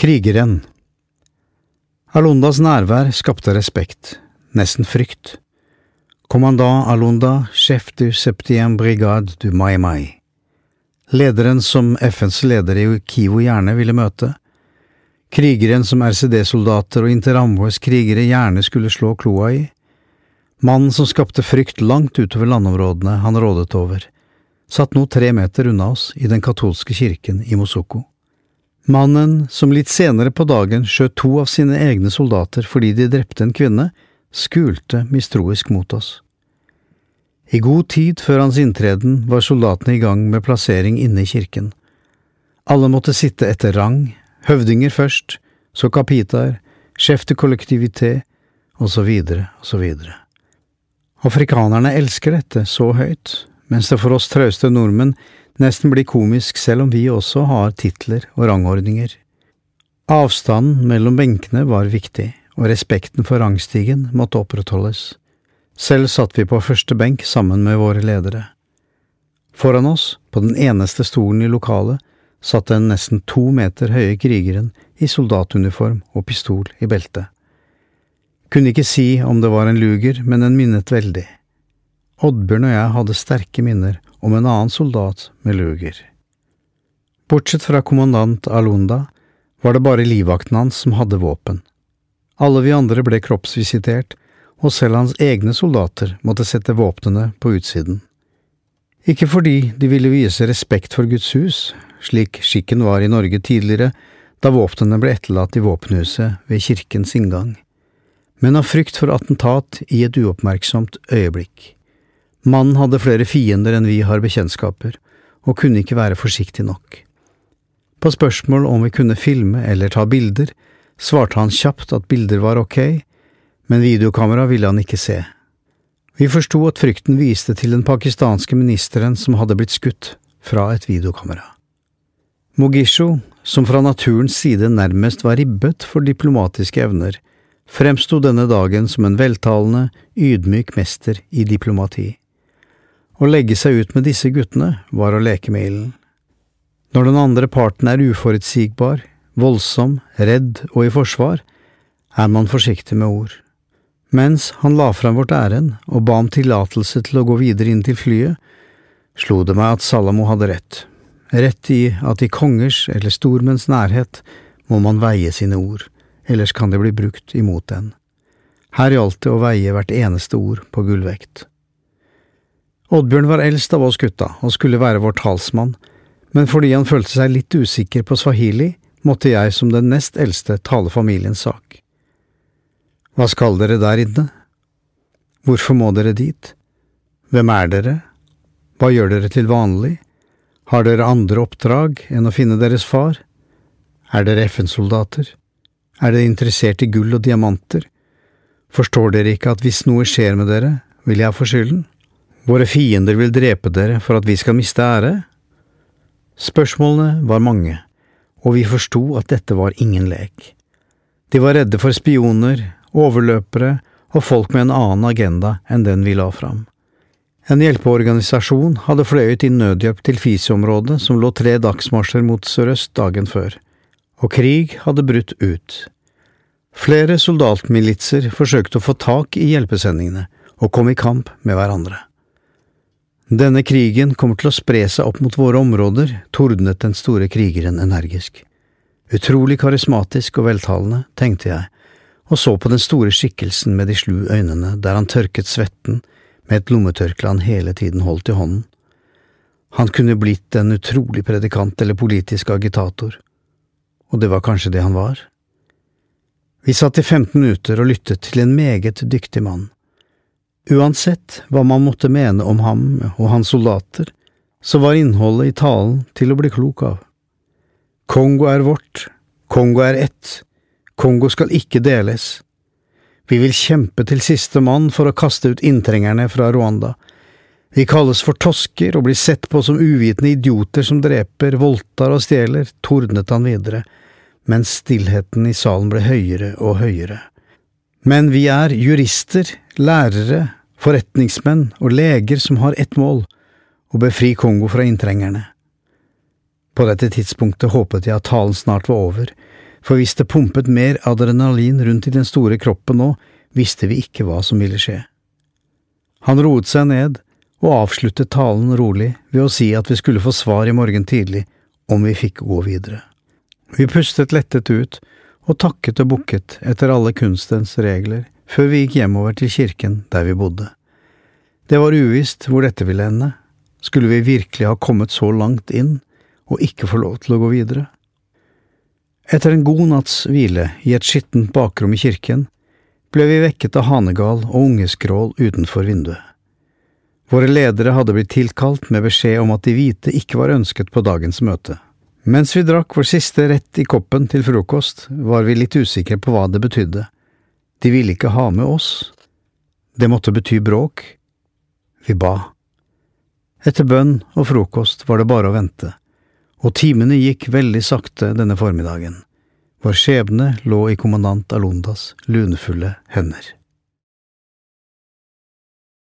Krigeren Alondas nærvær skapte respekt, nesten frykt. Kommandant Alonda, chef du septième brigade du Mai Mai. Lederen som FNs leder i Kivo gjerne ville møte. Krigeren som RCD-soldater og Interamboes krigere gjerne skulle slå kloa i. Mannen som skapte frykt langt utover landområdene han rådet over, satt nå tre meter unna oss i den katolske kirken i Mosoko. Mannen som litt senere på dagen skjøt to av sine egne soldater fordi de drepte en kvinne, skulte mistroisk mot oss. I god tid før hans inntreden var soldatene i gang med plassering inne i kirken. Alle måtte sitte etter rang, høvdinger først, så kapitaer, sjef de kollektivité, så videre. Afrikanerne elsker dette så høyt, mens det for oss trauste nordmenn nesten blir komisk selv om vi også har titler og rangordninger. Avstanden mellom benkene var viktig, og respekten for rangstigen måtte opprettholdes. Selv satt vi på første benk sammen med våre ledere. Foran oss, på den eneste stolen i lokalet, satt den nesten to meter høye krigeren i soldatuniform og pistol i beltet. Kunne ikke si om det var en luger, men den minnet veldig. Oddbjørn og jeg hadde sterke minner om en annen soldat med luger. Bortsett fra kommandant Alunda var det bare livvakten hans som hadde våpen. Alle vi andre ble kroppsvisitert, og selv hans egne soldater måtte sette våpnene på utsiden. Ikke fordi de ville vise respekt for Guds hus, slik skikken var i Norge tidligere, da våpnene ble etterlatt i våpenhuset ved kirkens inngang, men av frykt for attentat i et uoppmerksomt øyeblikk. Mannen hadde flere fiender enn vi har bekjentskaper, og kunne ikke være forsiktig nok. På spørsmål om vi kunne filme eller ta bilder, svarte han kjapt at bilder var ok, men videokamera ville han ikke se. Vi forsto at frykten viste til den pakistanske ministeren som hadde blitt skutt fra et videokamera. Mogisho, som fra naturens side nærmest var ribbet for diplomatiske evner, fremsto denne dagen som en veltalende, ydmyk mester i diplomati. Å legge seg ut med disse guttene var å leke med ilden. Når den andre parten er uforutsigbar, voldsom, redd og i forsvar, er man forsiktig med ord. Mens han la frem vårt ærend og ba om tillatelse til å gå videre inn til flyet, slo det meg at Salamo hadde rett, rett i at i kongers eller stormenns nærhet må man veie sine ord, ellers kan de bli brukt imot en. Her gjaldt det å veie hvert eneste ord på gullvekt. Oddbjørn var eldst av oss gutta og skulle være vår talsmann, men fordi han følte seg litt usikker på swahili, måtte jeg som den nest eldste tale familiens sak. Hva skal dere der inne? Hvorfor må dere dit? Hvem er dere? Hva gjør dere til vanlig? Har dere andre oppdrag enn å finne deres far? Er dere FN-soldater? Er dere interessert i gull og diamanter? Forstår dere ikke at hvis noe skjer med dere, vil jeg få skylden? Våre fiender vil drepe dere for at vi skal miste ære? Spørsmålene var mange, og vi forsto at dette var ingen lek. De var redde for spioner, overløpere og folk med en annen agenda enn den vi la fram. En hjelpeorganisasjon hadde fløyet inn nødhjelp til Fisi-området, som lå tre dagsmarsjer mot sørøst dagen før, og krig hadde brutt ut. Flere soldatmilitser forsøkte å få tak i hjelpesendingene og kom i kamp med hverandre. Denne krigen kommer til å spre seg opp mot våre områder, tordnet den store krigeren energisk. Utrolig karismatisk og veltalende, tenkte jeg, og så på den store skikkelsen med de slu øynene der han tørket svetten med et lommetørkle han hele tiden holdt i hånden. Han kunne blitt en utrolig predikant eller politisk agitator, og det var kanskje det han var. Vi satt i 15 minutter og lyttet til en meget dyktig mann. Uansett hva man måtte mene om ham og hans soldater, så var innholdet i talen til å bli klok av. Kongo er vårt, Kongo er ett, Kongo skal ikke deles. Vi vil kjempe til siste mann for å kaste ut inntrengerne fra Rwanda. Vi kalles for tosker og blir sett på som uvitende idioter som dreper, voldtar og stjeler, tordnet han videre, mens stillheten i salen ble høyere og høyere. Men vi er jurister, lærere, forretningsmenn og leger som har ett mål – å befri Kongo fra inntrengerne. På dette tidspunktet håpet jeg at talen snart var over, for hvis det pumpet mer adrenalin rundt i den store kroppen nå, visste vi ikke hva som ville skje. Han roet seg ned og avsluttet talen rolig ved å si at vi skulle få svar i morgen tidlig om vi fikk gå videre. Vi pustet lettet ut og takket og bukket etter alle kunstens regler før vi gikk hjemover til kirken der vi bodde. Det var uvisst hvor dette ville ende. Skulle vi virkelig ha kommet så langt inn og ikke få lov til å gå videre? Etter en god natts hvile i et skittent bakrom i kirken ble vi vekket av hanegal og ungeskrål utenfor vinduet. Våre ledere hadde blitt tilkalt med beskjed om at de hvite ikke var ønsket på dagens møte. Mens vi drakk vår siste rett i koppen til frokost, var vi litt usikre på hva det betydde. De ville ikke ha med oss. Det måtte bety bråk. Vi ba. Etter bønn og frokost var det bare å vente, og timene gikk veldig sakte denne formiddagen. Vår skjebne lå i kommandant Alondas lunefulle hender.